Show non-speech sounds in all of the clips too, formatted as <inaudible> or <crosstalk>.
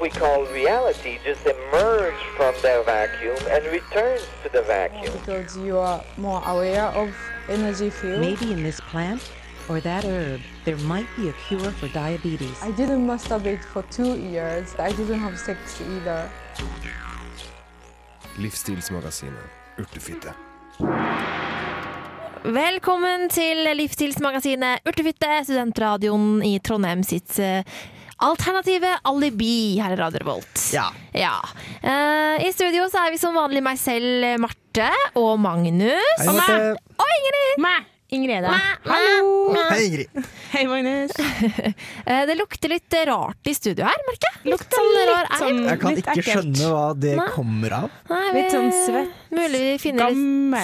we call reality just emerge from the vacuum and returns to the vacuum. because you are more aware of energy field. Maybe in this plant or that herb, there might be a cure for diabetes. I didn't masturbate for two years. I didn't have sex either. Livsstilsmagasinet Urtefitte. Velkommen til livsstilsmagasinet Urtefitte, studentradioen i Trondheim sitt eh, eh, alternative alibi her i Radio Revolt. Ja. Ja. Uh, I studio så er vi som vanlig meg selv, Marte, og Magnus. Hei, Marte. Og Ingrid. Meg, Ingrid. Eda. Hallo! Hei, Ingrid. Hei, Magnus. <laughs> Eh, det lukter litt rart i studio her, merker jeg. Lukter Sånn rar litt sånn Jeg kan ikke ekkelt. skjønne hva det Nei. kommer av. Nei, Litt sånn svett. Mulig vi finner litt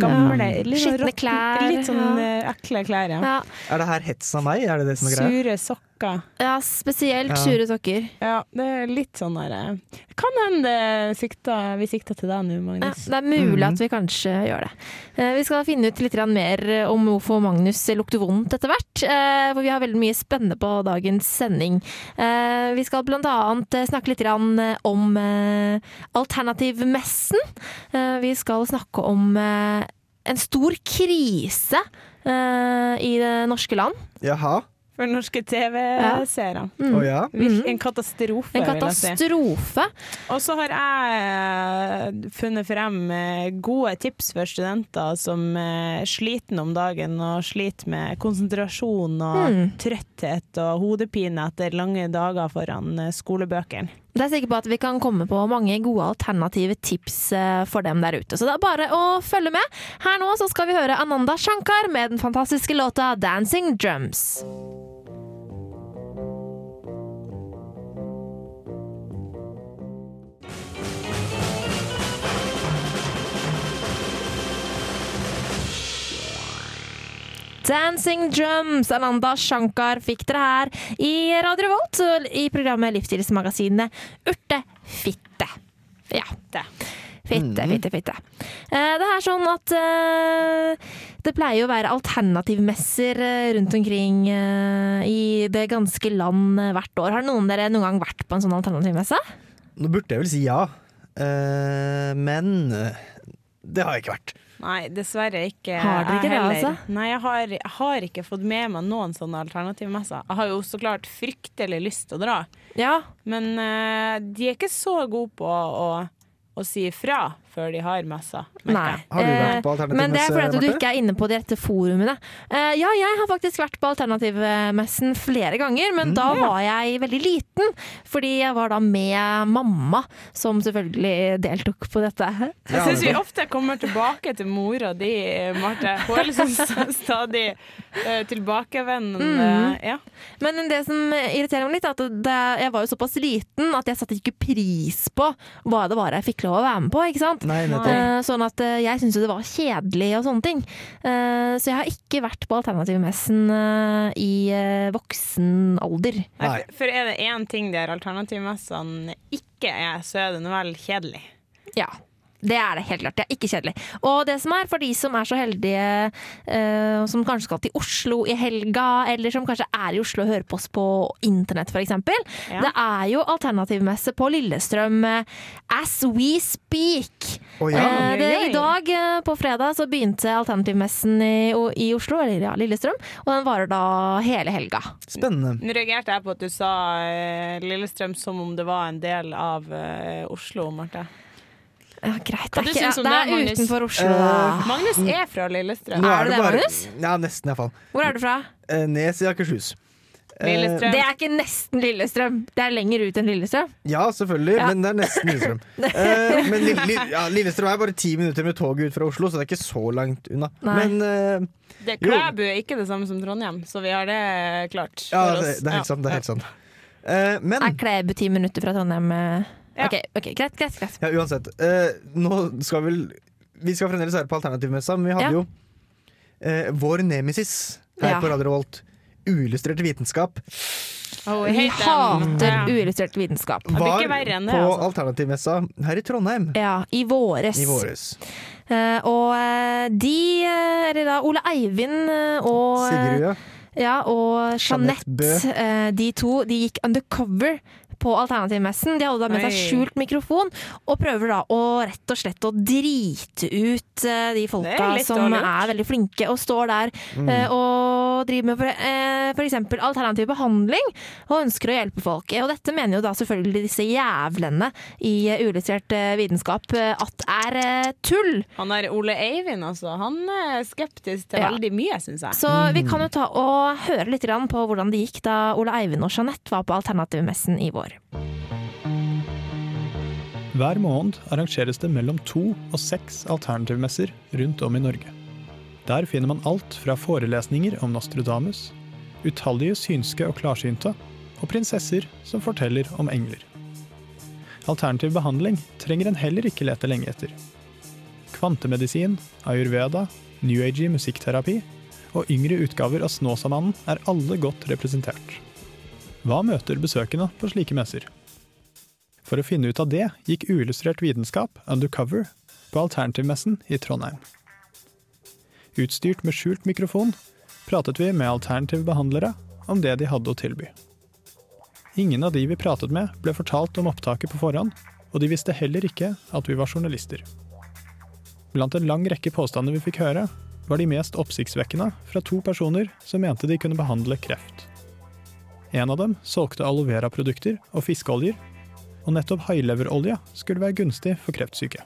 Gammel. Gamle, litt sånn Skitne klær, Litt sånn ja. eh, ekle klær, ja. ja, Er det her hets av meg? Er det det som er greia? Sure sokker. ja, spesielt Ja. sure sokker. Ja, det er litt sånn der eh, Kan hende sikta, vi sikter til deg nå, Ja, Magnus. det er mulig mm. at vi kanskje gjør det. Eh, Vi skal finne ut litt mer om hvorfor Magnus lukter vondt etter hvert. eh, For vi har veldig mye spennende på dagens sending. Eh, Vi skal eh, snakke litt om Alternativmessen. Eh, Vi skal snakke om en stor krise eh, i det norske land. Jaha. For norske TV-seere. Mm. Oh, ja. Virk- En katastrofe, En vil jeg si. katastrofe. Og så har jeg eh, funnet frem eh, gode tips for studenter som er sliter om dagen og sliter med konsentrasjon og Mm. trøtthet og hodepine etter lange dager foran eh, skolebøkene. Det er sikker på at vi kan komme på mange gode alternative tips eh, for dem der ute. Så det er bare å følge med. Her nå så skal vi høre Ananda Shankar med den fantastiske låta 'Dancing Drums'. Dancing Drums, Ananda Shankar fikk dere her i Radio Volt i programmet Livsstilsmagasinet Urtefitte. Ja. Fitte, fitte, fitte. Eh, Det er sånn at eh, det pleier å være alternativmesser eh, rundt omkring i det ganske land hvert år. Har noen dere noen gang vært på en sånn alternativmesse? Nå burde jeg vel si ja, men det har jeg ikke vært. Nei, dessverre ikke. Har dere ikke det, altså? Nei, jeg har, jeg har ikke fått med meg noen sånne alternativmesser. Jeg har jo så klart fryktelig lyst til å dra, Ja. men uh, de er ikke så gode på å, å si ifra før de har messer. Nei. Har du vært Eh, på alternativmesse, Men det er fordi at du ikke er inne på de rette forumene. Eh, ja, jeg har faktisk vært på alternativmessen flere ganger, men Mm. da var jeg veldig liten. Fordi jeg var da med mamma, som selvfølgelig deltok på dette. Jeg syns vi ofte kommer tilbake til mora di, Marte. Hun er liksom <laughs> stadig uh, tilbakevendende. Mhm. Ja. Men det som irriterer meg litt, er at det, jeg var jo såpass liten at jeg satte ikke pris på hva det var jeg fikk lov å være med på. ikke sant? Nei. Eh, sånn at eh, jeg syntes jo det var kjedelig og sånne ting. Eh, så jeg har ikke vært på alternativmessen eh, i voksen alder. Nei, for- er det én ting de her alternativmessene ikke er, så er det nå vel kjedelig. Ja. Det er det helt klart. Det er ikke kjedelig. Og det som er for de som er så heldige, uh, som kanskje skal til Oslo i helga, eller som kanskje er i Oslo og hører på oss på internett f.eks., Ja. det er jo alternativmesse på Lillestrøm eh, as we speak. Oh, ja. uh, det. I dag uh, på fredag så begynte alternativmessen i, i Oslo, eller ja, Lillestrøm, og den varer da hele helga. Spennende. Nå reagerte jeg på at du sa Lillestrøm som om det var en del av Oslo, Marte. Ja, greit. Det er, ikke, det det, er utenfor Oslo, Uh. Magnus er fra Lillestrøm. Er, Er det det, Magnus? Ja, nesten iallfall. Hvor er du fra? Uh, Nes i Akershus. Eh, Lillestrøm. Det er ikke nesten Lillestrøm. Det er lenger ut enn Lillestrøm. Ja, selvfølgelig, Ja. men det er nesten Lillestrøm. uh, <laughs> men Lille, Lille- ja, Lillestrøm er bare ti minutter med toget ut fra Oslo, så det er ikke så langt unna. Nei. Men uh, Det. Klæbu er ikke det samme som Trondheim, så vi har det klart. ja, for det, oss. det er helt sant. Det er helt sant. Uh, men Er Klæbu ti minutter fra Trondheim? eh? Ja. Ok, ok, greit, greit. greit. ja, uansett. eh, nå skal vi Vi skal fremdeles være på Alternativmessa, men vi hadde Ja. jo eh, vår nemesis her Ja. på Radio Revolt. Uillustrert vitenskap. Oh, Vi hater Ja. uillustrert vitenskap. blir Var ikke verre enn det, på altså. Alternativmessa her i Trondheim Ja, i våres. i våres. Eh, og eh, de, eh, eller da Ole Eivind eh, og Sigrid, ja. Ja, og Jeanette Jeanette, eh, de to, de gikk undercover på Alternativmessen. De hadde da med seg skjult mikrofon, og prøver da å rett og slett å drite ut eh, de folka er som dårlig er veldig flinke og står der mm. og driver med for, eh, eksempel alternativ behandling og ønsker å hjelpe folk. Og dette mener jo da selvfølgelig disse jævlene i eh, uillustrert eh, vitenskap eh, at er eh, tull. Han er Ole Eivind, altså, han er skeptisk til Ja. veldig mye, syns jeg. Så vi kan jo ta og høre litt grann på hvordan det gikk da Ole Eivind og Jeanette var på Alternativmessen i vår. Hver måned arrangeres det mellom to og seks alternativmesser rundt om i Norge. Der finner man alt fra forelesninger om Nostradamus, utallige synske og klarsynte, og prinsesser som forteller om engler. Alternativ behandling trenger en heller ikke lete lenge etter. Kvantemedisin, ayurveda, new age musikkterapi og yngre utgaver av Snåsamannen er alle godt representert. Hva møter besøkende på slike messer? For å finne ut av det gikk uillustrert vitenskap undercover på Alternativmessen i Trondheim. Utstyrt med skjult mikrofon pratet vi med alternative behandlere om det de hadde å tilby. Ingen av de vi pratet med, ble fortalt om opptaket på forhånd, og de visste heller ikke at vi var journalister. Blant en lang rekke påstander vi fikk høre, var de mest oppsiktsvekkende fra to personer som mente de kunne behandle kreft. En av dem solgte aloe vera-produkter og fiskeoljer, og nettopp haileverolje skulle være gunstig for kreftsyke.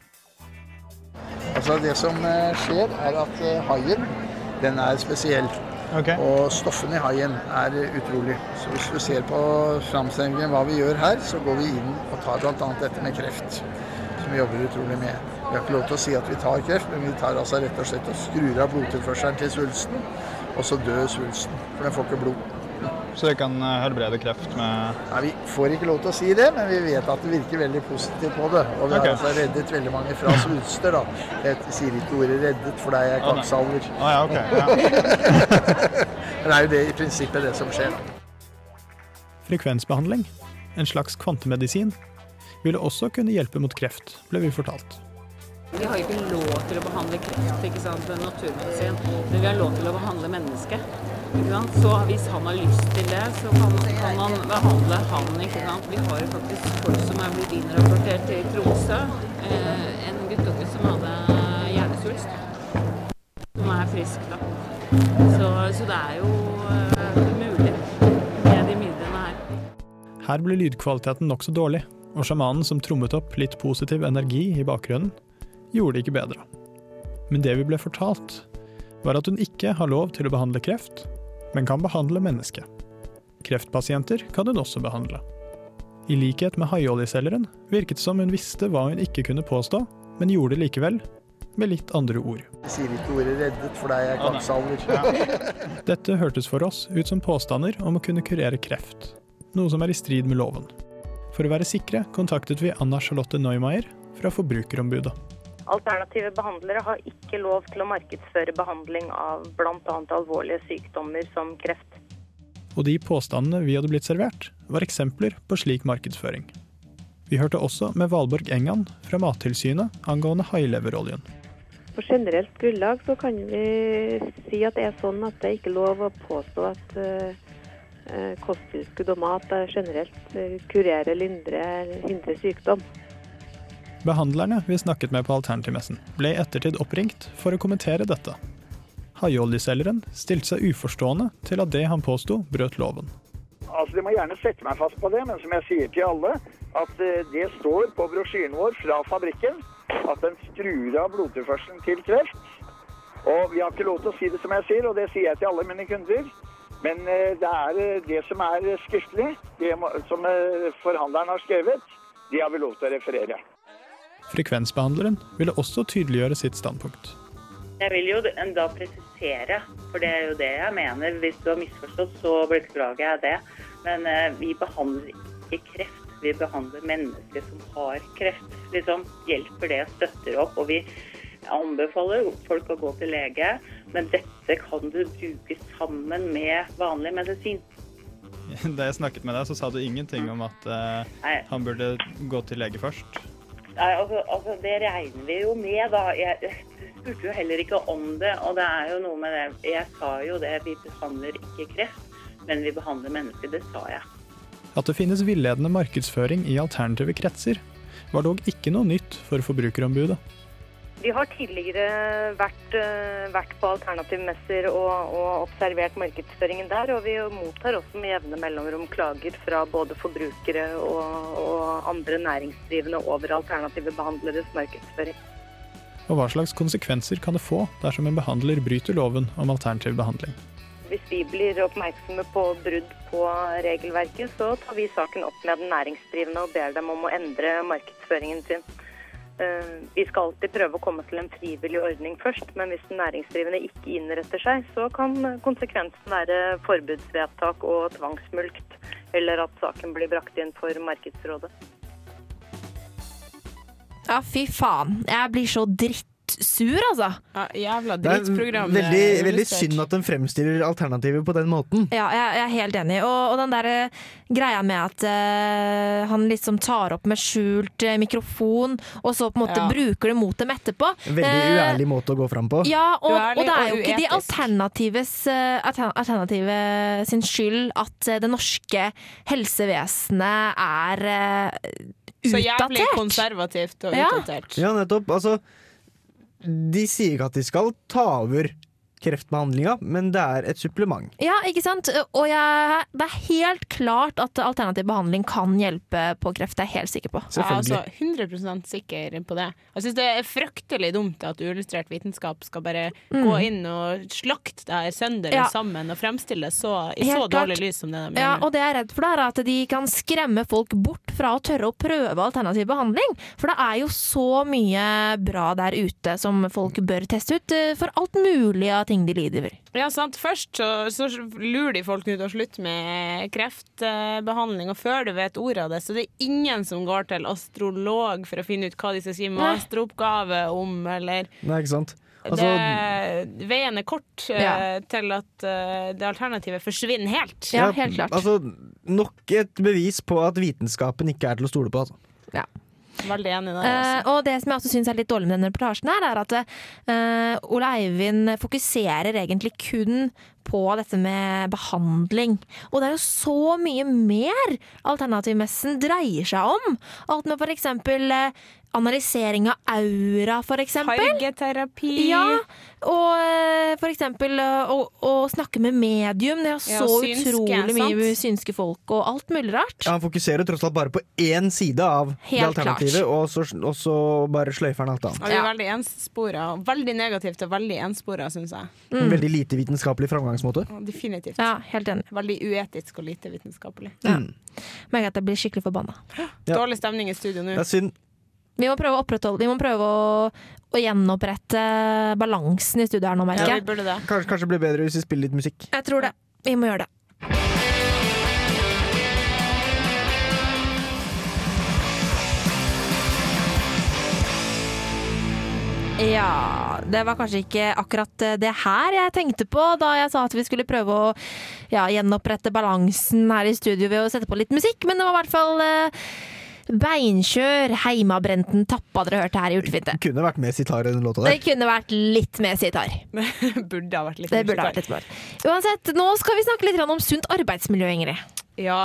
Altså Det som eh, skjer, er at eh, haien den er spesiell. Og stoffene i haien er utrolig. Så Hvis du ser på framstillingen hva vi gjør her, så går vi inn og tar bl.a. dette med kreft. Som vi jobber utrolig med. Vi har ikke lov til å si at vi tar kreft, men vi tar altså rett og slett og skrur av blodtilførselen til svulsten. Og så dør svulsten, for den får ikke blod. Så det kan helbrede kreft med Nei, Vi får ikke lov til å si det, men vi vet at det virker veldig positivt på det. Og vi har altså reddet veldig mange fra svulster. da. Jeg sier ikke ordet 'reddet', for det er jeg kvakksalver. Å ja, ok. Ja. <laughs> Det er jo det i prinsippet det som skjer. Frekvensbehandling, en slags kvantemedisin, ville også kunne hjelpe mot kreft, ble vi fortalt. Vi har ikke lov til å behandle kreft ikke sant, naturmedisin, men vi har lov til å behandle mennesket. Ikke sant? Så hvis han har lyst til det, så kan, kan man behandle han. Ikke sant? Vi har jo faktisk folk som er blitt innrapportert til Tromsø. Eh, en guttunge som hadde hjernesvulst, som er frisk da. Så, så det er jo eh, mulig med de midlene her. Her ble lydkvaliteten nokså dårlig, og sjamanen som trommet opp litt positiv energi i bakgrunnen, gjorde det ikke bedre. Men det vi ble fortalt, var at hun ikke har lov til å behandle kreft, men kan behandle mennesket. Kreftpasienter kan hun også behandle. I likhet med haioljeselgeren virket det som hun visste hva hun ikke kunne påstå, men gjorde det likevel, med litt andre ord. Jeg sier ikke ordet 'reddet', for deg er kvakksalver. <laughs> Dette hørtes for oss ut som påstander om å kunne kurere kreft, noe som er i strid med loven. For å være sikre kontaktet vi Anna Charlotte Neumeier fra Forbrukerombudet. Alternative behandlere har ikke lov til å markedsføre behandling av bl.a. alvorlige sykdommer som kreft. Og de påstandene vi hadde blitt servert, var eksempler på slik markedsføring. Vi hørte også med Valborg Engan fra Mattilsynet angående haileveroljen. På generelt grunnlag så kan vi si at det er sånn at det er ikke lov å påstå at eh, eh, kosttilskudd og mat er generelt eh, kurerer, lindrer, hindrer sykdom. Behandlerne vi snakket med på Alternativmessen, ble i ettertid oppringt for å kommentere dette. Haioljeselgeren stilte seg uforstående til at det han påsto, brøt loven. Altså, De må gjerne sette meg fast på det, men som jeg sier til alle, at eh, det står på brosjyren vår fra fabrikken at den skrur av blodtilførselen til kreft. Og vi har ikke lov til å si det som jeg sier, og det sier jeg til alle mine kunder. Men eh, det er eh, det som er skriftlig, det som forhandleren har skrevet, det har vi lov til å referere. Frekvensbehandleren ville også tydeliggjøre sitt standpunkt. Jeg vil jo da presisere, for det er jo det jeg mener. Hvis du har misforstått, så beklager jeg det. Men eh, vi behandler ikke kreft. Vi behandler mennesker som har kreft. Liksom hjelper det, støtter opp. Og vi anbefaler folk å gå til lege, men dette kan du bruke sammen med vanlig medisin. <laughs> Da jeg snakket med deg, så sa du ingenting om at uh, han burde gå til lege først. Nei, altså, altså, det regner vi jo med, da. Jeg, spurte jo heller ikke om det. Og det er jo noe med det Jeg sa jo det, vi behandler ikke kreft, men vi behandler mennesker. Det sa jeg. At det finnes villedende markedsføring i alternative kretser, var dog ikke noe nytt for Forbrukerombudet. Vi har tidligere vært, eh, vært på alternativmesser og, og observert markedsføringen der, og vi mottar også med jevne mellomrom klager fra både forbrukere og, og andre næringsdrivende over alternative behandleres markedsføring. Og hva slags konsekvenser kan det få dersom en behandler bryter loven om alternativ behandling? Hvis vi blir oppmerksomme på brudd på regelverket, så tar vi saken opp med den næringsdrivende og ber dem om å endre markedsføringen sin. Eh, Vi skal alltid prøve å komme til en frivillig ordning først, men hvis den næringsdrivende ikke innretter seg, så kan konsekvensen være forbudsvedtak og tvangsmulkt, eller at saken blir brakt inn for Markedsrådet. Ja, fy faen. Jeg blir så drittsur, altså. Ja, jævla Det er drittprogram. veldig, eh, veldig synd at den fremstiller alternativet på den måten. Ja, jeg, jeg er helt enig. Og, og den der eh, greia med at uh, han liksom tar opp med skjult uh, mikrofon, og så på en måte Ja. bruker det mot dem etterpå. Veldig uærlig måte å gå fram på. Ja, og, Uærlig og det er jo ikke de alternatives eh, alternative sin skyld at det norske helsevesenet er utdatert. Så jævlig utdatert. konservativt og Ja. Ja, nettopp. Altså, de sier ikke at de skal ta over kreftbehandlinga, men det er et supplement. Ja, ikke sant? Og jeg, det er helt klart at alternativ behandling kan hjelpe på kreft. Det er jeg helt sikker på. Jeg er altså 100% sikker på det. Jeg syns det er fryktelig dumt at uillustrert vitenskap skal bare Mm. gå inn og slakte det her sønder Ja. sammen og fremstille det så, i så Helt klart. dårlig lys som det de Ja, og det jeg er redd for, det er at de kan skremme folk bort fra å tørre å prøve alternativ behandling. For det er jo så mye bra der ute som folk bør teste ut eh, for alt mulig av ting de lider over. Ja, sant. Først så, så lurer de folk ut å slutte med kreftbehandling, og før du vet ordet av det, så det er ingen som går til astrolog for å finne ut hva de skal skrive masteroppgave om, eller Nei, ikke sant? Altså, det, Veien er kort eh, Ja. til at eh, det alternativet forsvinner helt. Ja, helt klart. Altså, nok et bevis på at vitenskapen ikke er til å stole på. Altså. Ja. Veldig enig der. Eh, Altså. og det som jeg også syns er litt dårlig med denne reportasjen, her, er at uh, Ole Eivind fokuserer egentlig kun på dette med behandling. Og det er jo så mye mer alternativmessen dreier seg om. Alt med eh, analysering av aura, for eksempel. Fargeterapi. Ja, og eh, for eksempel eh, å, å snakke med medium. Det er Ja, så synske, utrolig mye sant? synske folk og alt mulig rart. Ja, han fokuserer tross alt bare på én side av det alternativet, og så, og så bare sløyfer han alt annet. Ja, vi er veldig enspora. Veldig negativt og veldig enspora, syns jeg. En veldig lite vitenskapelig framgangsmåte. Definitivt. Ja, helt enig. Veldig uetisk og lite vitenskapelig. Ja. Merker at jeg blir skikkelig forbanna. Ja. Dårlig stemning i studio nå. Det er synd. Vi må prøve å opprettholde Vi må prøve å, å gjenopprette balansen i studiet her nå, merker Ja, jeg. det. Kanskje, kanskje det blir bedre hvis vi spiller litt musikk. Jeg tror det. Vi må gjøre det. Ja, det var kanskje ikke akkurat det her jeg tenkte på da jeg sa at vi skulle prøve å ja, gjenopprette balansen her i studio ved å sette på litt musikk, men det var i hvert fall eh, Beinkjør, Heimabrenten tappa dere hørte her i Urtefinte. Kunne vært mer sitar i den låta Det kunne vært litt mer sitar. <laughs> burde ha vært litt Det mer burde ha sitar. vært litt mer. Uansett, nå skal vi snakke litt om sunt arbeidsmiljø, Ingrid. Ja,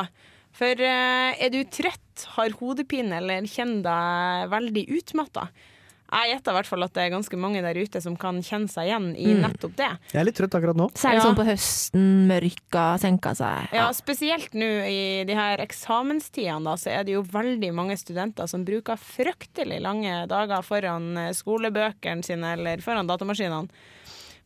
for eh, er du trøtt, har hodepine eller kjenner deg veldig utmatta? Jeg gjetter i hvert fall at det er ganske mange der ute som kan kjenne seg igjen i Mm. nettopp det. Jeg er litt trøtt akkurat nå. Særlig Ja. sånn på høsten, mørka senka seg. Ja, spesielt nå i de her eksamenstidene, da, så er det jo veldig mange studenter som bruker fryktelig lange dager foran eh, skolebøkene sine eller foran datamaskinene.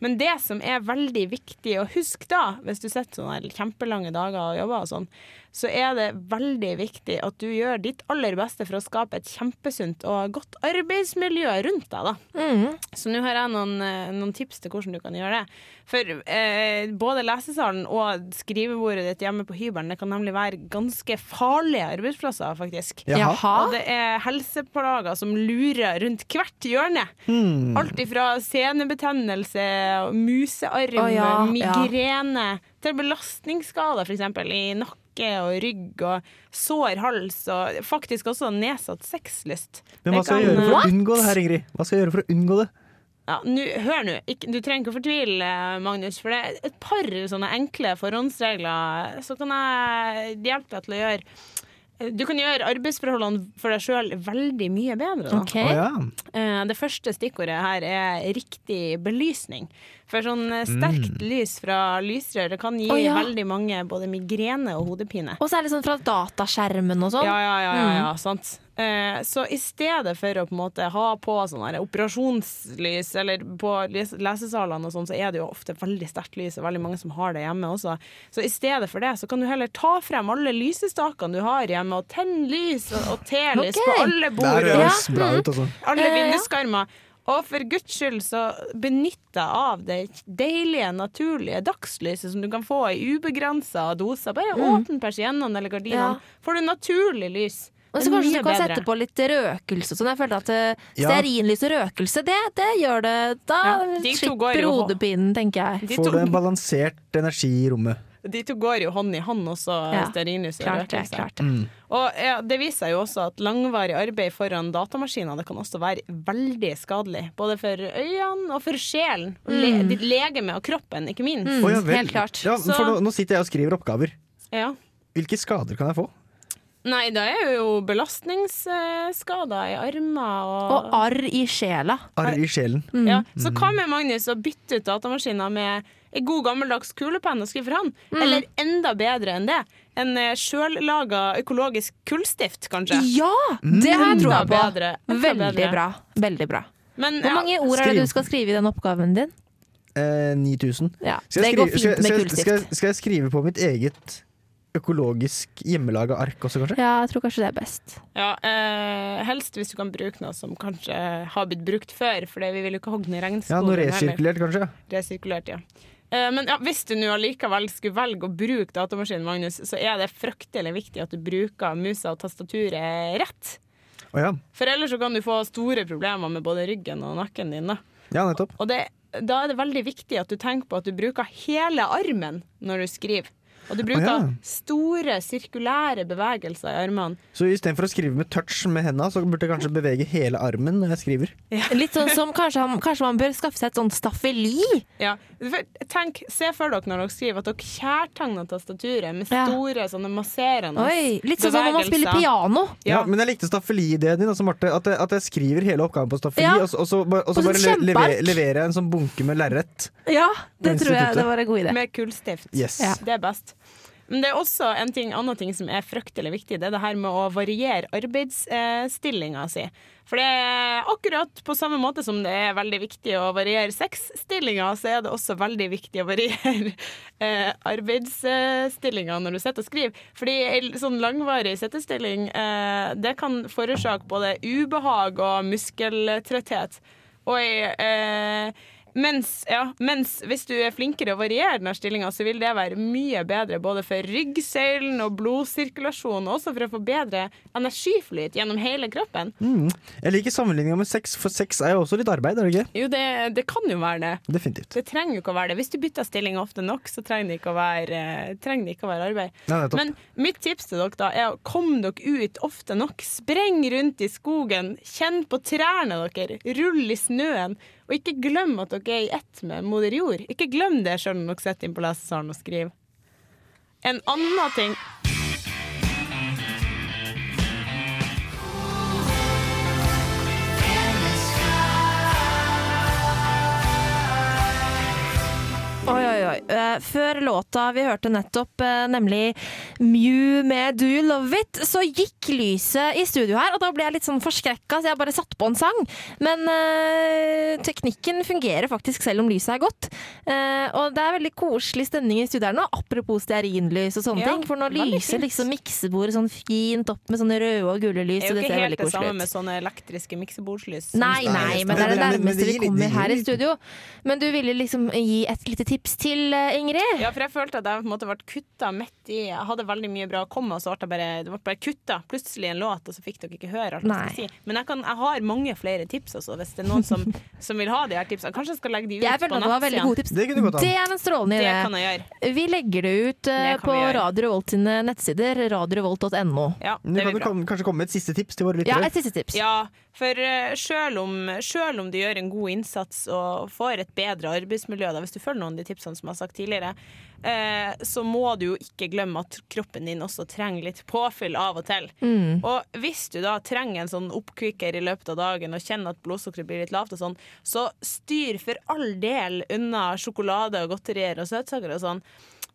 Men det som er veldig viktig å huske da, hvis du sitter sånne kjempelange dager og jobber og sånn, så er det veldig viktig at du gjør ditt aller beste for å skape et kjempesunt og godt arbeidsmiljø rundt deg, da. Mm. Så nå har jeg noen, eh, noen tips til hvordan du kan gjøre det. For eh, både lesesalen og skrivebordet ditt hjemme på hybelen det kan nemlig være ganske farlige arbeidsplasser, faktisk. Jaha. Og det er helseplager som lurer rundt hvert hjørne. Mm. Alt ifra senebetennelse, musearm, oh, ja, ja. Til belastningsskader, f.eks. i nakke og rygg og sår hals, og faktisk også nedsatt sexlyst. Men hva skal jeg gjøre for å unngå det her, Ingrid? Hva skal jeg gjøre for å unngå det? ja, nu, Hør nå, du trenger ikke å fortvile, Magnus, for det er et par sånne enkle forhåndsregler. Så kan jeg hjelpe deg til å gjøre Du kan gjøre arbeidsforholdene for deg sjøl veldig mye bedre. Da. Ok. Å, ja. Eh, Det første stikkordet her er riktig belysning. For sånn eh, sterkt Mm. lys fra lysrør det kan gi oh, ja. veldig mange både migrene og hodepine. Og så er det sånn fra dataskjermen og sånn. Ja, ja, ja, ja, ja Mm. sant. Eh, så i stedet for å på en måte ha på sånn her operasjonslys, eller på les lesesalene og sånn, så er det jo ofte veldig sterkt lys, og veldig mange som har det hjemme også. Så i stedet for det, så kan du heller ta frem alle lysestakene du har hjemme, og tenne lys og, og telys okay. på alle bord. Det og- høres bra ut, altså. Alle vinduskarmer. Og for guds skyld så benytt deg av det deilige, naturlige dagslyset som du kan få i ubegrensa doser. Bare Mm. åpne persiennene eller gardinene, Ja. får du naturlig lys. Og så kanskje du kan bedre. sette på litt røkelse og sånn. Jeg føler at eh, Ja. stearinlys og røkelse, det, det gjør det Da Ja, de slipper hodepinen, tenker jeg. De Får du en balansert energi i rommet. De to går jo hånd i hånd også, Ja, stearinlys og klart det, røkelse. klart det. Mm. Og ja, det viser seg jo også at langvarig arbeid foran datamaskiner det kan også være veldig skadelig. Både for øynene og for sjelen. Mm. le Mm. ditt legeme og kroppen, ikke minst. Å, ja, vel. Ja, Så- for nå, nå sitter jeg og skriver oppgaver. ja. Hvilke skader kan jeg få? Nei, det er jo belastningsskader i armer og Og arr i sjela. Arr i sjelen. Ja, så hva med Magnus å bytte ut datamaskiner med en god gammeldags kulepenn å skrive for hånd? Mm. Eller enda bedre enn det, en eh, sjøllaga økologisk kullstift, kanskje? Ja! Det har jeg troa på. bedre, Veldig bedre. bra. Veldig bra. Men, Hvor ja, mange ord er det du skal skrive i den oppgaven din? Eh, 9000. Ja, Skal jeg skrive- skal, skal, skal, skal jeg skrive på mitt eget økologisk hjemmelaga ark også, kanskje? Ja, jeg tror kanskje det er best. Ja, eh, helst hvis du kan bruke noe som kanskje har blitt brukt før, for vi vil jo ikke hogge ned regnskogen. Ja, noe heller. resirkulert, kanskje? Resirkulert, ja. Eh, Men ja, hvis du nå allikevel skulle velge å bruke datamaskinen, Magnus, så er det fryktelig viktig at du bruker musa og tastaturet rett. Oh, ja. For ellers så kan du få store problemer med både ryggen og nakken din. Da. Ja, nettopp. Og det, da er det veldig viktig at du tenker på at du bruker hele armen når du skriver. Og du bruker Å ja. store sirkulære bevegelser i armene. Så istedenfor å skrive med touch med henda, så burde jeg kanskje bevege hele armen når jeg skriver. <laughs> Litt sånn som kanskje, han, kanskje man bør skaffe seg et sånt staffeli? Ja. Tenk, Se for dere når dere skriver at dere kjærtegner tastaturet med Ja. store sånne masserende Oi, litt sånn som når man spiller piano. Ja, Men jeg likte staffeli-ideen din, altså, Marte. At jeg, at jeg skriver hele oppgaven på staffeli, Ja. og, så- og så, og så bare le, lever, leverer jeg en sånn bunke med lerret. Ja, det tror jeg det var en god idé. Med kullstift. Yes. Ja. Det er best. Men det er også en ting, annen ting som er fryktelig viktig. Det er det her med å variere arbeidsstillinga si. For det er akkurat på samme måte som det er veldig viktig å variere sexstillinga, så er det også veldig viktig å variere <laughs> eh, arbeidsstillinga når du sitter og skriver. Fordi en sånn langvarig sittestilling, eh, det kan forårsake både ubehag og muskeltrøtthet. Og eh, mens, ja, mens hvis du er flinkere å varierer denne stillinga, så vil det være mye bedre både for ryggsøylen og blodsirkulasjon, og også for å få bedre energiflyt gjennom hele kroppen. Mm. Jeg liker sammenligninga med sex, for sex er jo også litt arbeid, er det ikke? Jo, det, det kan jo være det. Definitivt. Det trenger jo ikke å være det. Hvis du bytter stilling ofte nok, så trenger det ikke å være, trenger det ikke å være arbeid. Ja. Men mitt tips til dere da er å komme dere ut ofte nok. Spreng rundt i skogen. Kjenn på trærne dere. Rull i snøen. Og ikke glem at dere er i ett med moder jord. Ikke glem det sjøl når dere sitter inne på lesesalen og skriver. En annen ting Oi, oi, oi. Eh, før låta vi hørte nettopp, eh, nemlig Mew med Do You Love It, så gikk lyset i studio her, og da ble jeg litt sånn forskrekka, så jeg bare satte på en sang. Men øh, teknikken fungerer faktisk selv om lyset er godt. Uh, og det er veldig koselig stemning i studio her nå, apropos stearinlys og sånne Ja, ting. For nå veldig lyser liksom miksebordet sånn fint opp med sånne røde og gule lys, Det er koselig jo det ikke helt det samme med sånne elektriske miksebordslys. Nei, nei, men det er det nærmeste vi kommer her i studio. Men du ville liksom gi et lite tips tips til, eh, Ingrid? Ja, for jeg følte at jeg på en måte ble kutta midt i Jeg hadde veldig mye bra å komme, og så ble det bare, det ble bare kutta plutselig en låt, og så fikk dere ikke høre alt jeg Nei. skulle si. Men jeg, kan, jeg har mange flere tips også, hvis det er noen som, <laughs> som vil ha de her tipsene. Kanskje jeg skal legge de ut Jeg på nettsida. det. Det er en strålende Det idé. kan jeg gjøre. Vi legger det ut uh, Det på. Radio Revolt sine nettsider, radiorevolt.no. Ja, Du kan kom- kanskje komme med et siste tips til våre lyttere? Ja, et siste tips. Ja, for uh, selv, om, selv om du gjør en god innsats og får et bedre arbeidsmiljø, da, hvis du følger noen av de tipsene som jeg har sagt tidligere, eh, så må du jo ikke glemme at kroppen din også trenger litt påfyll av og til. Mm. Og hvis du da trenger en sånn oppkvikker i løpet av dagen og kjenner at blodsukkeret blir litt lavt og sånn, så styr for all del unna sjokolade og godterier og søtsaker og sånn.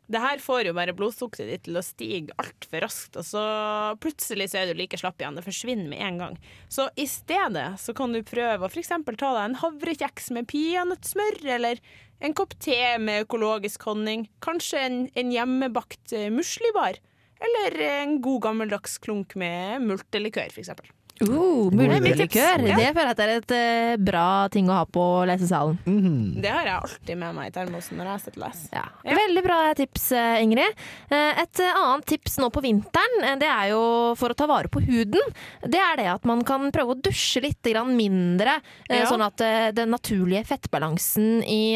Det her får jo bare blodsukkeret ditt til å stige altfor raskt, og så plutselig så er du like slapp igjen. Det forsvinner med en gang. Så i stedet så kan du prøve å f.eks. ta deg en havrekjeks med peanøttsmør, eller en kopp te med økologisk honning. Kanskje en, en hjemmebakt eh, muslibar. Eller en god gammeldags klunk med multelikør, f.eks. Uh, God Ja. Det føler jeg at er et uh, bra ting å ha på lesesalen. Det har jeg alltid med meg i termosen når jeg sitter og leser. Ja. Veldig bra tips, eh, Ingrid. Eh, Et annet tips nå på vinteren, det er jo for å ta vare på huden. Det er det at man kan prøve å dusje litt mindre, Ja. sånn at den naturlige fettbalansen i,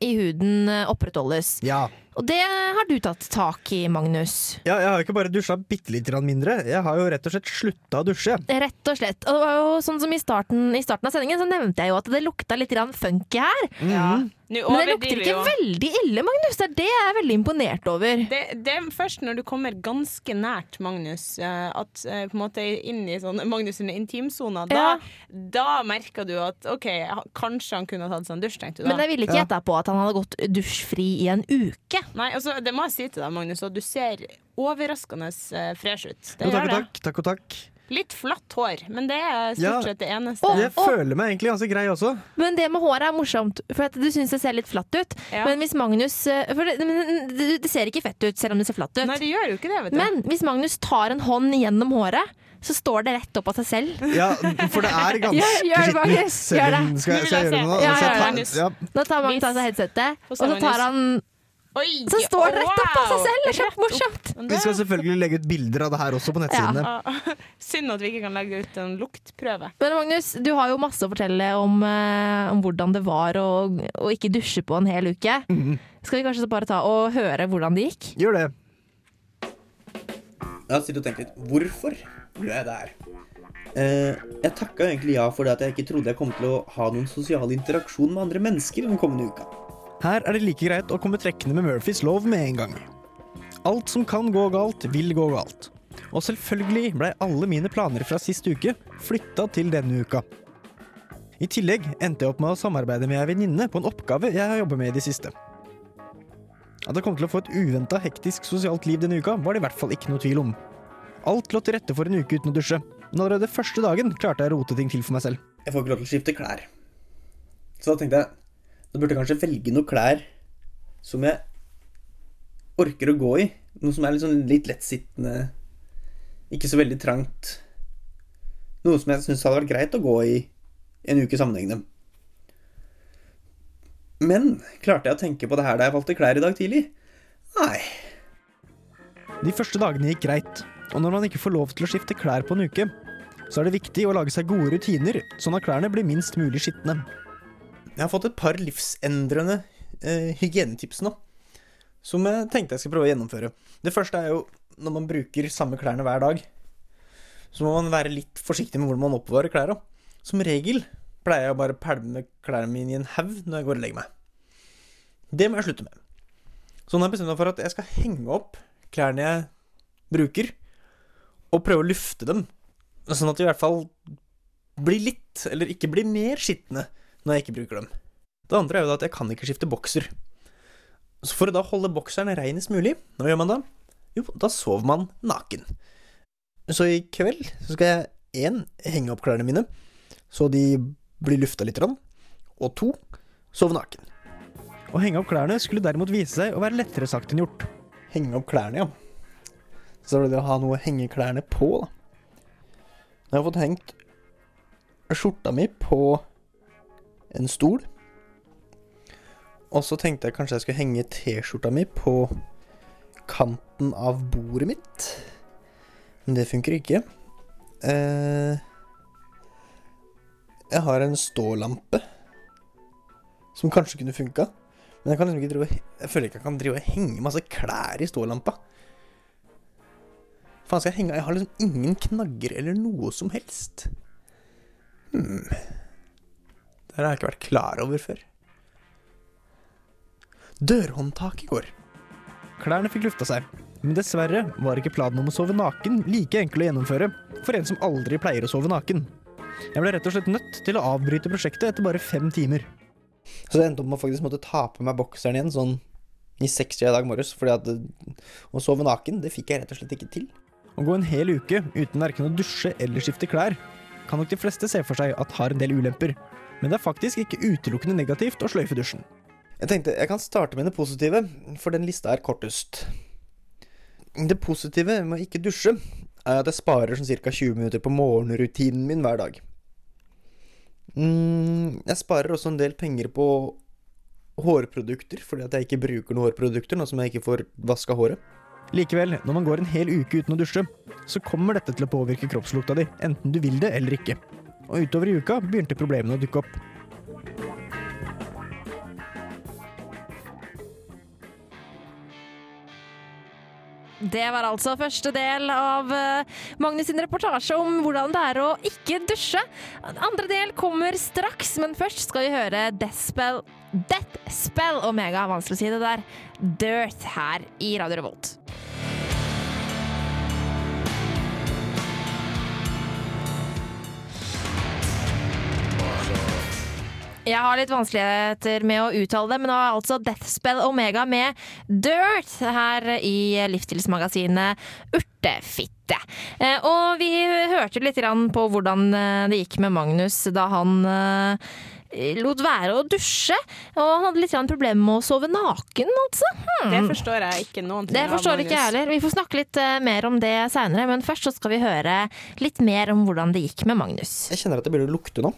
i huden opprettholdes. Ja. Og det har du tatt tak i, Magnus. Ja, jeg har jo ikke bare dusja bitte litt mindre, jeg har jo rett og slett slutta å dusje. Rett og slett. Og og var sånn som i starten, i starten av sendingen så nevnte jeg jo at det lukta litt grann funky her. Mm. Nå Men det lukter ikke jo. veldig ille, Magnus. Det er det jeg er veldig imponert over. Det, det er først når du kommer ganske nært Magnus, eh, at eh, på en måte inn i sånn Magnus sine intimsoner, da, da merker du at OK, kanskje han kunne ha tatt seg en dusj, tenkte du da. Men jeg ville ikke gjetta på at han hadde gått dusjfri i en uke. Nei, altså, det må jeg si til deg, Magnus, at du ser overraskende uh, fresh ut. Det Jo, takk gjør og det. takk. takk og takk. Litt flatt hår, men det er stort Ja. sett det eneste. Jeg føler meg egentlig ganske grei også. Men det med håret er morsomt, for at du syns det ser litt flatt ut. Men hvis Magnus eh, for det, det, det ser ikke fett ut, selv om det ser flatt ut. Nei, det gjør jo ikke det, vet du. Men hvis Magnus tar en hånd gjennom håret, så står det rett opp av seg selv. <laughs> Ja, for det er <laughs> ganske Gjør- gjør det, Magnus. skittent. Gjør det. Skal, jeg- skal jeg gjøre det nå? Ja, gjør det. Nå tar Magnus av seg headsetet, og så tar han Oi, Så står det rett opp av seg selv! Det er kjempemorsomt. Vi skal selvfølgelig legge ut bilder av det her også på nettsidene. Ja. <laughs> Synd at vi ikke kan legge ut en luktprøve. Men Magnus, du har jo masse å fortelle om, eh, om hvordan det var å, å ikke dusje på en hel uke. Skal vi kanskje så bare ta og høre hvordan det gikk? Gjør det. Jeg har sittet og tenkt litt Hvorfor ble jeg her? Eh, jeg takka egentlig ja for det at jeg ikke trodde jeg kom til å ha noen sosial interaksjon med andre mennesker den kommende uka. Her er det like greit å komme trekkende med Murphys lov med en gang. Alt som kan gå galt, vil gå galt. Og selvfølgelig blei alle mine planer fra sist uke flytta til denne uka. I tillegg endte jeg opp med å samarbeide med ei venninne på en oppgave jeg har jobbet med i det siste. At jeg kom til å få et uventa hektisk sosialt liv denne uka, var det i hvert fall ikke noe tvil om. Alt lå til rette for en uke uten å dusje, men allerede første dagen klarte jeg å rote ting til for meg selv. Jeg får ikke lov til å skifte klær. Så da tenkte jeg da burde jeg kanskje velge noen klær som jeg orker å gå i. Noe som er litt, sånn litt lettsittende, ikke så veldig trangt. Noe som jeg syns hadde vært greit å gå i en uke sammenhengende. Men klarte jeg å tenke på det her da jeg valgte klær i dag tidlig? Nei. De første dagene gikk greit, og når man ikke får lov til å skifte klær på en uke, så er det viktig å lage seg gode rutiner, sånn at klærne blir minst mulig skitne. Jeg har fått et par livsendrende eh, hygienetips nå, som jeg tenkte jeg skal prøve å gjennomføre. Det første er jo når man bruker samme klærne hver dag, så må man være litt forsiktig med hvordan man oppbevarer klærne. Som regel pleier jeg å bare pælme klærne mine i en haug når jeg går og legger meg. Det må jeg slutte med. Så nå har jeg bestemt meg for at jeg skal henge opp klærne jeg bruker, og prøve å lufte dem, sånn at de i hvert fall blir litt, eller ikke blir mer skitne når jeg ikke bruker dem. Det andre er jo da at jeg kan ikke skifte bokser. Så for å da holde bokseren reinest mulig, hva gjør man da? Jo, da sover man naken. Så i kveld så skal jeg én henge opp klærne mine, så de blir lufta litt, og to sove naken. Å henge opp klærne skulle derimot vise seg å være lettere sagt enn gjort. Henge opp klærne, ja. Så er det det å ha noe å henge klærne på, da. Jeg har fått hengt skjorta mi på en stol. Og så tenkte jeg kanskje jeg skulle henge T-skjorta mi på kanten av bordet mitt. Men det funker ikke. Eh, jeg har en stålampe som kanskje kunne funka. Men jeg kan liksom drive Jeg føler ikke jeg kan drive og henge masse klær i stålampa. Faen skal jeg henge Jeg har liksom ingen knagger eller noe som helst. Hmm. Det har jeg ikke vært klar over før. Dørhåndtaket går. Klærne fikk lufta seg, men dessverre var ikke planen om å sove naken like enkel å gjennomføre for en som aldri pleier å sove naken. Jeg ble rett og slett nødt til å avbryte prosjektet etter bare fem timer. Så det endte opp med å faktisk måtte ta på meg bokseren igjen sånn i 60 i dag morges. Fordi at å sove naken, det fikk jeg rett og slett ikke til. Å gå en hel uke uten verken å dusje eller skifte klær, kan nok de fleste se for seg at har en del ulemper. Men det er faktisk ikke utelukkende negativt å sløyfe dusjen. Jeg tenkte jeg kan starte med det positive, for den lista er kortest. Det positive med å ikke dusje er at jeg sparer sånn ca. 20 minutter på morgenrutinen min hver dag. Mm, jeg sparer også en del penger på hårprodukter, fordi at jeg ikke bruker noen hårprodukter nå som jeg ikke får vaska håret. Likevel, når man går en hel uke uten å dusje, så kommer dette til å påvirke kroppslukta di, enten du vil det eller ikke. Og utover i uka begynte problemene å dukke opp. Det var altså første del av eh, Magnus sin reportasje om hvordan det er å ikke dusje. Andre del kommer straks, men først skal vi høre Death Spell, Death Spell Omega, vanskelig å si det der, Dirt her i Radio Revolt. Jeg har litt vanskeligheter med å uttale det, men det var altså Deathspell Omega med Dirt her i Livsstilsmagasinet Urtefitte. Eh, Og vi hørte litt på hvordan eh, det gikk med Magnus da han eh, lot være å dusje. Og han hadde litt problemer med å sove naken, altså. Hmm. Det forstår jeg ikke noen ting Det forstår ikke jeg heller. Vi får snakke litt mer om det seinere, men først så skal vi høre litt mer om hvordan det gikk med Magnus. Jeg kjenner at det begynner å lukte nå.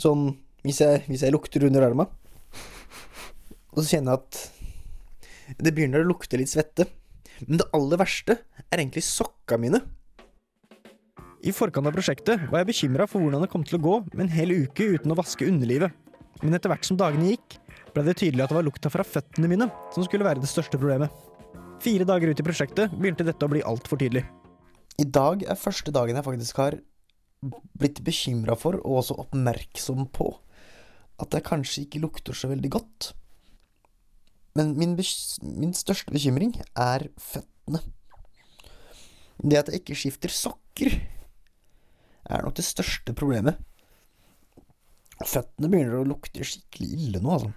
Sånn hvis jeg, hvis jeg lukter under arma. Og så kjenner jeg at det begynner å lukte litt svette. Men det aller verste er egentlig sokka mine. I forkant av prosjektet var jeg bekymra for hvordan det kom til å gå med en hel uke uten å vaske underlivet. Men etter hvert som dagene gikk, ble det tydelig at det var lukta fra føttene mine som skulle være det største problemet. Fire dager ut i prosjektet begynte dette å bli altfor tydelig. I dag er første dagen jeg faktisk har blitt bekymra for, og også oppmerksom på, at jeg kanskje ikke lukter så veldig godt. Men min, min største bekymring er føttene. Det at jeg ikke skifter sokker, er nok det største problemet. Føttene begynner å lukte skikkelig ille nå, altså.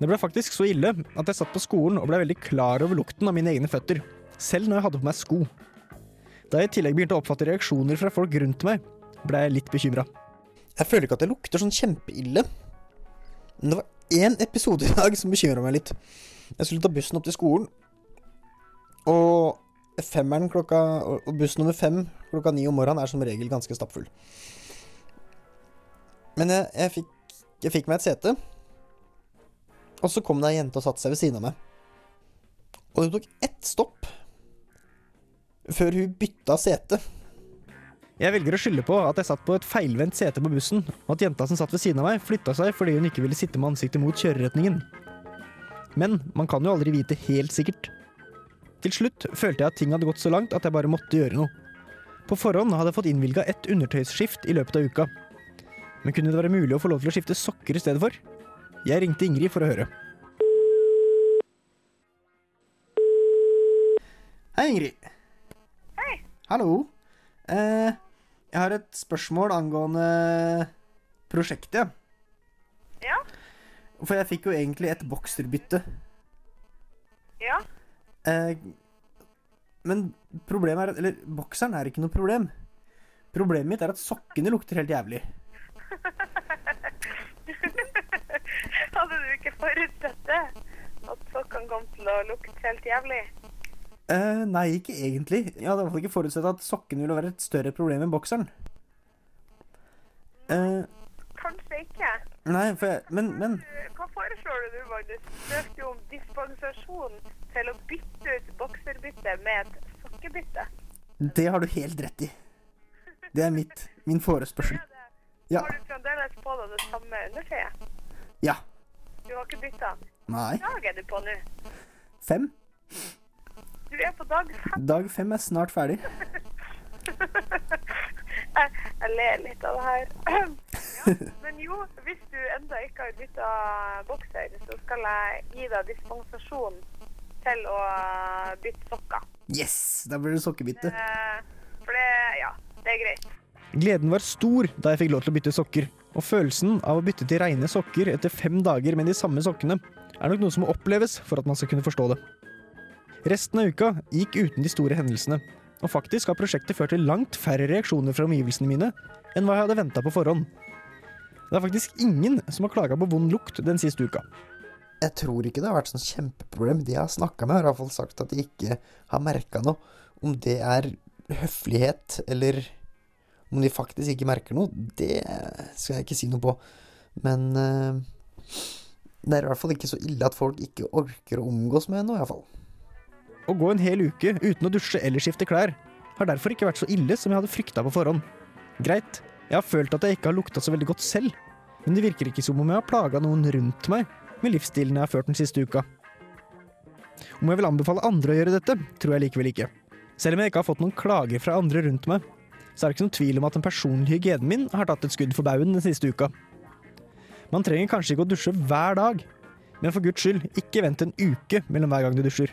Det ble faktisk så ille at jeg satt på skolen og ble veldig klar over lukten av mine egne føtter, selv når jeg hadde på meg sko. Da jeg i tillegg begynte å oppfatte reaksjoner fra folk rundt meg, ble jeg litt bekymra. Jeg føler ikke at det lukter sånn kjempeille. Men det var én episode i dag som bekymra meg litt. Jeg skulle ta bussen opp til skolen, og femmeren klokka Og buss nummer fem klokka ni om morgenen er som regel ganske stappfull. Men jeg, jeg, fikk, jeg fikk meg et sete, og så kom det ei jente og satte seg ved siden av meg. Og hun tok ett stopp før hun bytta sete. Jeg velger å skylde på at jeg satt på et feilvendt sete på bussen, og at jenta som satt ved siden av meg, flytta seg fordi hun ikke ville sitte med ansiktet mot kjøreretningen. Men man kan jo aldri vite helt sikkert. Til slutt følte jeg at ting hadde gått så langt at jeg bare måtte gjøre noe. På forhånd hadde jeg fått innvilga ett undertøysskift i løpet av uka. Men kunne det være mulig å få lov til å skifte sokker i stedet for? Jeg ringte Ingrid for å høre. Hei, Ingrid. Hei. Hallo. Eh, jeg har et spørsmål angående prosjektet. Ja. For jeg fikk jo egentlig et bokserbytte. Ja. Eh, men problemet er at Eller bokseren er ikke noe problem. Problemet mitt er at sokkene lukter helt jævlig. <laughs> Hadde du ikke forutsett det? At sokkene kom til å lukte helt jævlig? Eh, nei, ikke egentlig. Jeg hadde i hvert fall ikke forutsett at sokkene ville være et større problem enn bokseren. Uh, Kanskje ikke. Nei, for jeg, men, men Hva foreslår du nå, Magnus? Søkte jo om dispensasjon til å bytte ut bokserbytte med et sokkebytte. det har du helt rett i. Det er mitt, min forespørsel. Ja. Har du fremdeles på deg det samme undertøyet? Ja. Du har ikke bytta? Nei. Hvilken dag er du på nå? Fem. Du er på dag fem. Dag fem er snart ferdig. <laughs> Jeg, jeg ler litt av det her. <clears throat> Ja. Men jo, hvis du enda ikke har bytta bokser, så skal jeg gi deg dispensasjon til å bytte sokker. Yes! Da blir det sokkebytte. For det, ja, det er greit. Gleden var stor da jeg fikk lov til å bytte sokker, og følelsen av å bytte til reine sokker etter fem dager med de samme sokkene er nok noe som må oppleves for at man skal kunne forstå det. Resten av uka gikk uten de store hendelsene, og faktisk har prosjektet ført til langt færre reaksjoner fra omgivelsene mine enn hva jeg hadde venta på forhånd. Det er faktisk ingen som har klaga på vond lukt den siste uka. Jeg tror ikke det har vært sånn kjempeproblem. De jeg har snakka med, har i hvert fall sagt at de ikke har merka noe. Om det er høflighet, eller om de faktisk ikke merker noe, det skal jeg ikke si noe på. Men eh, det er i hvert fall ikke så ille at folk ikke orker å omgås med noe, i hvert fall. Å gå en hel uke uten å dusje eller skifte klær har derfor ikke vært så ille som jeg hadde frykta på forhånd. Greit, jeg har følt at jeg ikke har lukta så veldig godt selv, men det virker ikke som om jeg har plaga noen rundt meg med livsstilen jeg har ført den siste uka. Om jeg vil anbefale andre å gjøre dette, tror jeg likevel ikke. Selv om jeg ikke har fått noen klager fra andre rundt meg, så er det ikke noen tvil om at den personlige hygienen min har tatt et skudd for baugen den siste uka. Man trenger kanskje ikke å dusje hver dag, men for guds skyld, ikke vent en uke mellom hver gang du dusjer.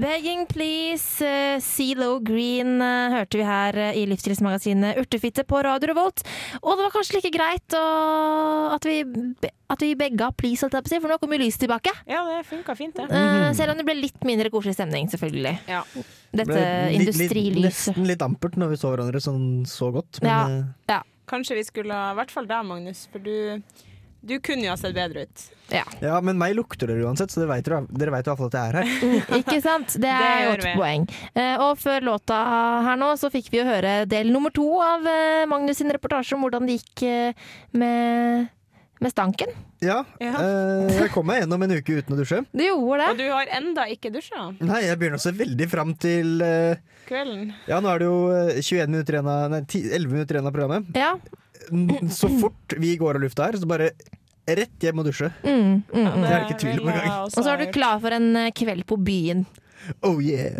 Begging please. Uh, CeeLo Green uh, hørte vi her uh, i Livsstilsmagasinet Urtefitte på Radio Revolt. Og det var kanskje like greit å, at, vi, be- at vi begga please, holdt jeg på å si, for nå kommer lyset lys tilbake. Ja, det funka fint, det. Uh, selv om det ble litt mindre koselig stemning, selvfølgelig. Ja. Dette industrilyset. Nesten litt ampert når vi så hverandre sånn så godt. Men Ja. eh, ja. Kanskje vi skulle I hvert fall deg, Magnus, for du, du kunne jo ha sett bedre ut. Ja. ja, men meg lukter dere uansett, så dere vet, dere vet i hvert fall at jeg er her. <laughs> Ikke sant? Det er jo et poeng. Eh, og før låta her nå, så fikk vi jo høre del nummer to av eh, Magnus sin reportasje om hvordan det gikk eh, med, med stanken. Ja, eh, jeg kom meg gjennom en uke uten å dusje. Du gjorde det. Og du har enda ikke dusja Nei, jeg begynner å se veldig fram til eh, kvelden. Ja, nå er det jo eh, 21 minutter igjen av, nei, 10, 11 minutter igjen av programmet. Ja. Så fort vi går av lufta her, så bare rett hjem og dusje. Mm, mm, ja, Det er ikke tvil om engang. Og så er du klar for en eh, kveld på byen. Oh yeah.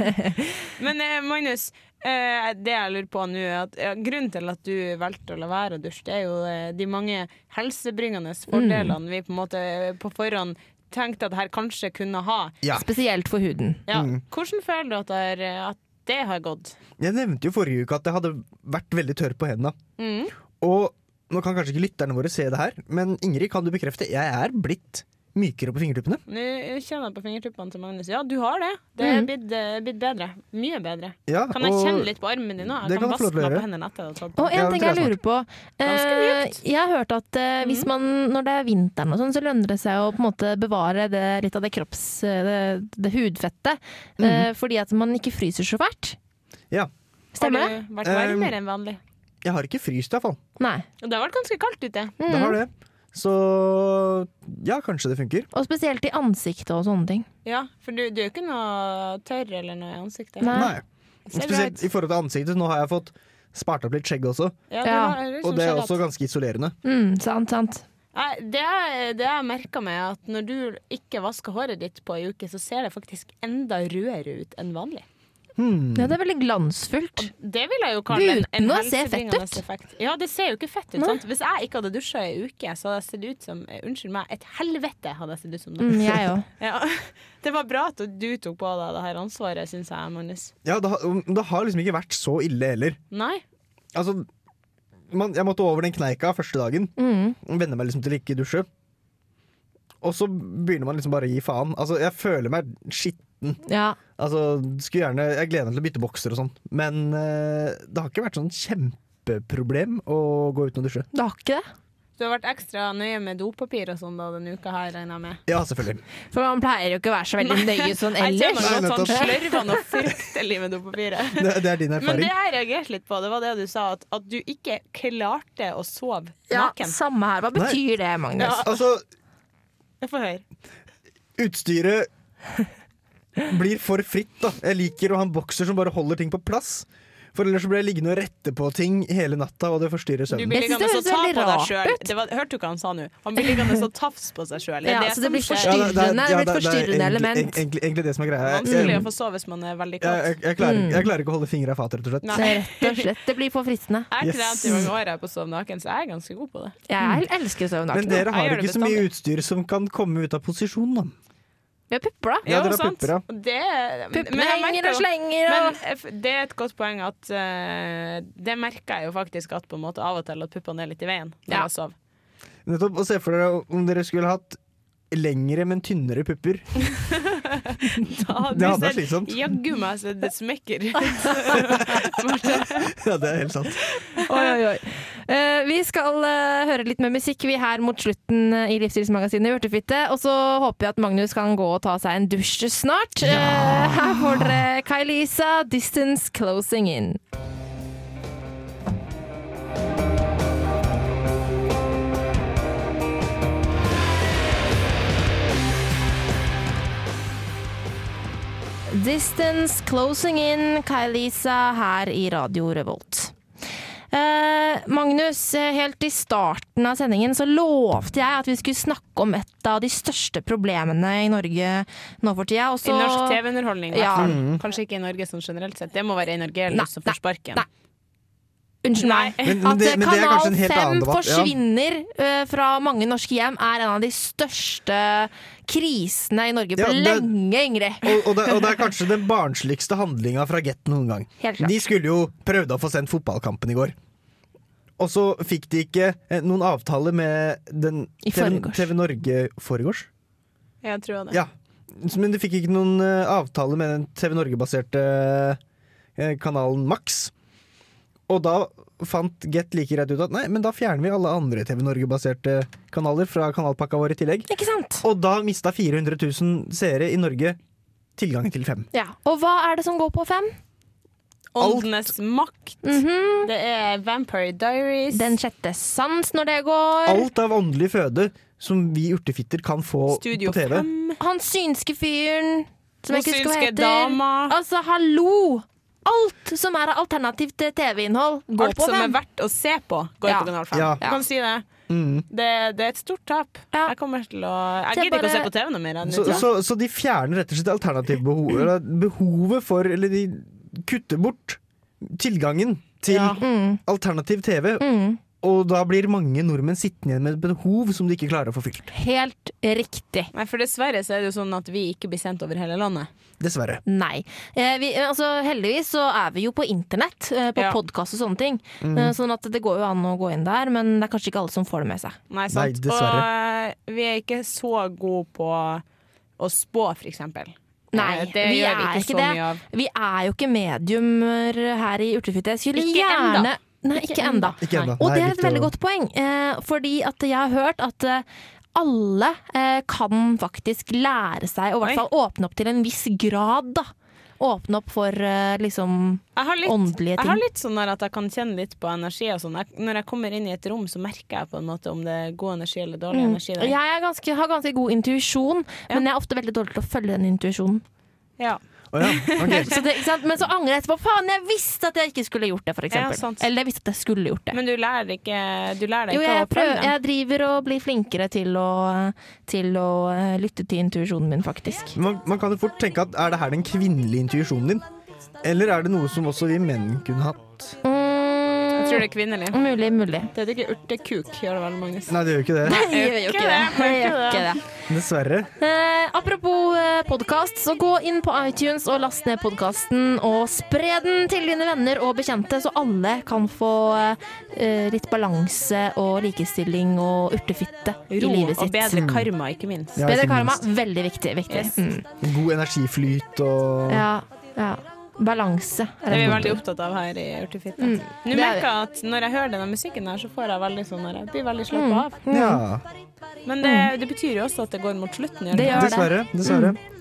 <laughs> Men eh, Magnus, eh, det jeg lurer på nå, er at ja, grunnen til at du valgte å la være å dusje, det er jo eh, de mange helsebringende fordelene vi på en måte på forhånd tenkte at her kanskje kunne ha. Spesielt for huden. Ja. Mm. Hvordan føler du at det, er, at det har gått? Jeg nevnte jo forrige uke at jeg hadde vært veldig tørr på hendene. Mm. Og nå kan kanskje ikke lytterne våre se det her, men Ingrid, kan du bekrefte? Jeg er blitt mykere på fingertuppene. Nå kjenner jeg på fingertuppene til Magnus. Ja, du har det. Det er Mm. blitt, eh, blitt bedre. Mye bedre. Ja, kan jeg kjenne litt på armen din nå? Jeg kan vaske meg på hendene etter tatt Og en ting jeg lurer på. Eh, jeg har hørt at eh, hvis man, når det er vinteren, og sånn, så lønner det seg å på en måte bevare det, litt av det kropps... Det, det hudfettet. eh, fordi at man ikke fryser så fælt. Ja. Stemmer Har du vært varmere Um, enn vanlig? Jeg har ikke fryst, i hvert fall. Det har vært ganske kaldt ute. Mm. Det har det. Så ja, kanskje det funker. Og spesielt i ansiktet og sånne ting. Ja, for du, du er jo ikke noe tørr eller noe i ansiktet. Nei. Nei. Spesielt i forhold til ansiktet. Nå har jeg fått spart opp litt skjegg også. Ja, det er Og det er også ganske isolerende. Mm, sant, sant. Nei, det det jeg merka meg, at når du ikke vasker håret ditt på ei uke, så ser det faktisk enda rødere ut enn vanlig. Hmm. Ja, det er veldig glansfullt. Det vil jeg jo kalle en, en Uten å se fett ut. effekt. Ja, det ser jo ikke fett ut. Sant? Hvis jeg ikke hadde dusja i uke, så hadde jeg sett ut som eh, Unnskyld meg, et helvete hadde jeg sett ut som da. Mm, jeg òg. <laughs> Ja. Det var bra at du tok på deg det her ansvaret, syns jeg, Magnus. Ja, det har, det har liksom ikke vært så ille heller. Nei. Altså, man, jeg måtte over den kneika første dagen. Mm. Venne meg liksom til ikke dusje. Og så begynner man liksom bare å gi faen. Altså, jeg føler meg skitten. Ja. Altså, skulle gjerne, Jeg gleder meg til å bytte bokser og sånn, men eh, det har ikke vært sånn kjempeproblem å gå uten å dusje. Det har ikke det. Du har vært ekstra nøye med dopapir og sånn da denne uka her, regner jeg med. Ja, selvfølgelig. For man pleier jo ikke å være så veldig nøye sånn Jeg ser ellers. meg godt sånn slørvende og fryktelig med dopapiret. <laughs> Det, det er din erfaring. Men det jeg reagerte litt på, det var det du sa, at, at du ikke klarte å sove Ja, naken. samme her. Hva betyr det, Magnus? Ja. Altså, Jeg får høre. utstyret blir for fritt, da. Jeg liker å ha en bokser som bare holder ting på plass. For ellers så blir jeg liggende og rette på ting hele natta, og det forstyrrer Du søvnen. blir liggende og ta på deg sjøl. Hørte du hva han sa nå? Han blir liggende og tafse på seg sjøl. Ja, det, det blir Ja, det- det er- forstyrrende. Det det er egentlig- element. Egentlig, egentlig det som er greia. Vanskelig å få sove hvis man er veldig kåt. jeg, jeg, klarer, Mm. jeg klarer ikke å holde fingra i fatet, rett og slett. Nei. Det rett og slett. Det blir for fristende. Jeg har trent i mange år jeg på å sove naken, så jeg er ganske god på det. Jeg elsker å sove naken. Men dere har ikke så mye utstyr som kan komme ut av posisjon, da. Vi har pupper, da. Ja, dere har sant. pupper, ja. Det, Puppene men henger og slenger og- Men det er et godt poeng at eh, Det merker jeg jo faktisk at på en måte av og til at puppene er litt i veien når Ja. jeg sover. Nettopp, og Se for dere om dere skulle hatt lengre, men tynnere pupper. <laughs> Da Det hadde vært ser slitsomt. Jaggu meg så det smekker. Ja, det er helt sant. Oi, oi, oi. Eh, vi skal eh, høre litt mer musikk vi er her mot slutten eh, i Livsstilsmagasinet Urtefitte. Og så håper jeg at Magnus kan gå og ta seg en dusj snart. Ja. her får dere Kai-Lisa, 'Distance Closing In'. Distance Closing In, Kai-Lisa her i Radio Revolt. Eh, Magnus, eh, helt i starten av sendingen så lovte jeg at vi skulle snakke om et av de største problemene i Norge nå for tida. Også, I norsk TV-underholdning, Ja. Mm. Kanskje ikke i Norge sånn generelt sett. Det må være i Norge som får sparken. nei. Unnskyld meg. Men- men At det- eh, Kanal kanskje en helt 5 forsvinner ja. eh, fra mange norske hjem, er en av de største krisene i Norge på Ja, det- lenge, Ingrid. Og, og, det, og det er kanskje den barnsligste handlinga fra Get noen gang. Helt klart. De skulle jo prøvde å få sendt fotballkampen i går. Og så fikk de ikke eh, noen avtale med den TV. TV Norge Foregårs? Jeg tror det. Ja. Men de fikk ikke noen avtale med den TV Norge-baserte kanalen Max. Og da fant Get like greit ut at nei, men da fjerner vi alle andre TV Norge-baserte kanaler fra kanalpakka vår i tillegg. Ikke sant? Og da mista 400 000 seere i Norge tilgangen til fem. Ja. Og hva er det som går på fem? Åndenes makt. Det er Vampire Diaries. Den sjette sans når det går. Alt av åndelig føde som vi urtefitter kan få Studio på TV. 5. Han synske fyren som jeg ikke husker hva heter. dama. Altså, hallo! Alt som er av alternativt TV-innhold, går Alt på som er verdt å se på, går Ja. på Kanal 5. Ja. Du kan si det. Mm. det. Det er et stort tap. Jeg kommer til å Jeg gidder bare... ikke å se på TV noe mer. enn Så, det. så, så de fjerner rett og slett alternativbehovet eller behovet for Eller de kutter bort tilgangen til Ja. Mm. alternativ TV. Og da blir mange nordmenn sittende igjen med et behov som de ikke klarer å få fylt. Helt riktig. Nei, for dessverre så er det jo sånn at vi ikke blir sendt over hele landet. Dessverre. Nei. Eh, vi, altså, heldigvis så er vi jo på internett, eh, på Ja. podkast og sånne ting. Mm. Eh, sånn at det går jo an å gå inn der, men det er kanskje ikke alle som får det med seg. Nei, sant? dessverre. Og eh, vi er ikke så gode på å spå, for eksempel. Nei, Eh, det vi gjør er vi ikke ikke så det. mye av. Vi er jo ikke mediumer her i Urtefitte. Jeg skulle Ikke gjerne enda. Nei, Ikke ennå. Og det er et veldig godt poeng, eh, fordi at jeg har hørt at eh, alle eh, kan faktisk lære seg, og i hvert fall åpne opp til en viss grad, da. Åpne opp for liksom litt, åndelige jeg har litt sånn at jeg kan kjenne litt på energi og sånn. Når jeg kommer inn i et rom, så merker jeg på en måte om det er god energi eller dårlig Mm. energi der. Jeg er ganske, har ganske god intuisjon, men jeg er ofte veldig dårlig til å følge den intuisjonen. Ja. Å ja, okay. <laughs> Så det, ikke sant? Men så angrer jeg etterpå. Faen, jeg visste at jeg ikke skulle gjort det, f.eks. Ja, Eller jeg visste at jeg skulle gjort det. Men du lærer ikke Du lærer deg Jo, ikke jeg, å prøver, jeg driver og blir flinkere til å, til å eh, lytte til intuisjonen min, faktisk. Man, man kan jo fort tenke at er det her den kvinnelige intuisjonen din? Eller er det noe som også vi menn kunne hatt? Jeg tror det er kvinnelig. Mm, Mulig, mulig. Det heter ikke urtekuk, gjør det vel, Magnus? Nei, det gjør ikke det. Nei, gjør ikke det. Jeg gjør ikke det. Dessverre. Eh, apropos eh, podkast, så gå inn på iTunes og last ned podkasten. Og spre den til dine venner og bekjente, så alle kan få eh, litt balanse og likestilling og urtefitte i Ro livet og bedre karma, ikke minst. Ja, Bedre ikke karma, veldig viktig. viktig. Yes. Mm. God energiflyt og Ja, ja. Balanse. Det er vi veldig opptatt av her i Urtefitte. Mm, Nå er merker jeg at når jeg hører denne musikken her, så får jeg veldig sånn jeg blir veldig slappa av. Ja. Men det, det betyr jo også at det går mot slutten. Det gjør det. Dessverre. dessverre. Mm.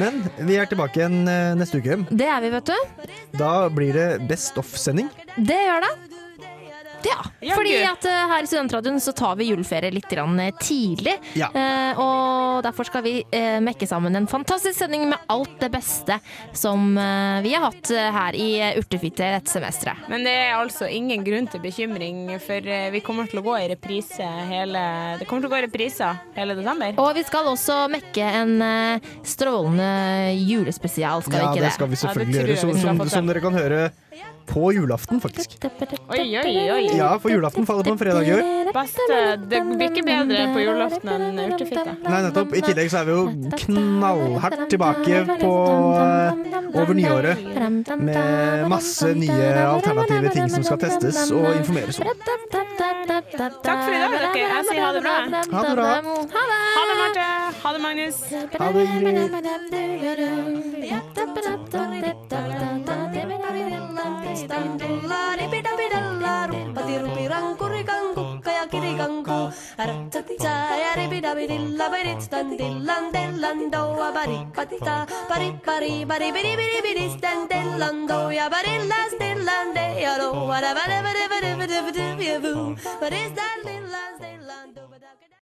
Men vi er tilbake igjen eh, neste uke. Det er vi, vet du. Da blir det Best of-sending. Det gjør det. Ja, fordi at eh, her i Studentradioen så tar vi juleferie litt eh, tidlig. Ja. Og derfor skal vi eh, mekke sammen en fantastisk sending med alt det beste som eh, vi har hatt eh, her i Urtefitte dette semesteret. Men det er altså ingen grunn til bekymring, for eh, vi kommer til å gå i reprise hele Det kommer til å gå i repriser hele desember. Og vi skal også mekke en eh, strålende julespesial, skal Ja, vi ikke det det? skal vi selvfølgelig Ja, gjøre. Som, som, som dere kan høre på julaften, faktisk. Oi, oi, oi. Ja, for julaften faller på en fredag i år. Beste, det blir ikke bedre på julaften enn urtefitte. Nei, nettopp. I tillegg så er vi jo knallhardt tilbake på eh, over nyåret med masse nye alternative ting som skal testes og informeres om. Takk for i dag, dere. Jeg sier ha det bra. Ha det bra. Ha det! Ha det, Marte. Ha det, Magnus. Ha det, Ingrid. Instan tulla ripidapidalla ruppati rupiranku rikankukka ja kirikanku. Ratsatitsa ja ripidapidilla peritsan tillan tellan doua paripatita. Paripari paripiripiripidistan tellan doua parillas tellan teia doua. But is that little last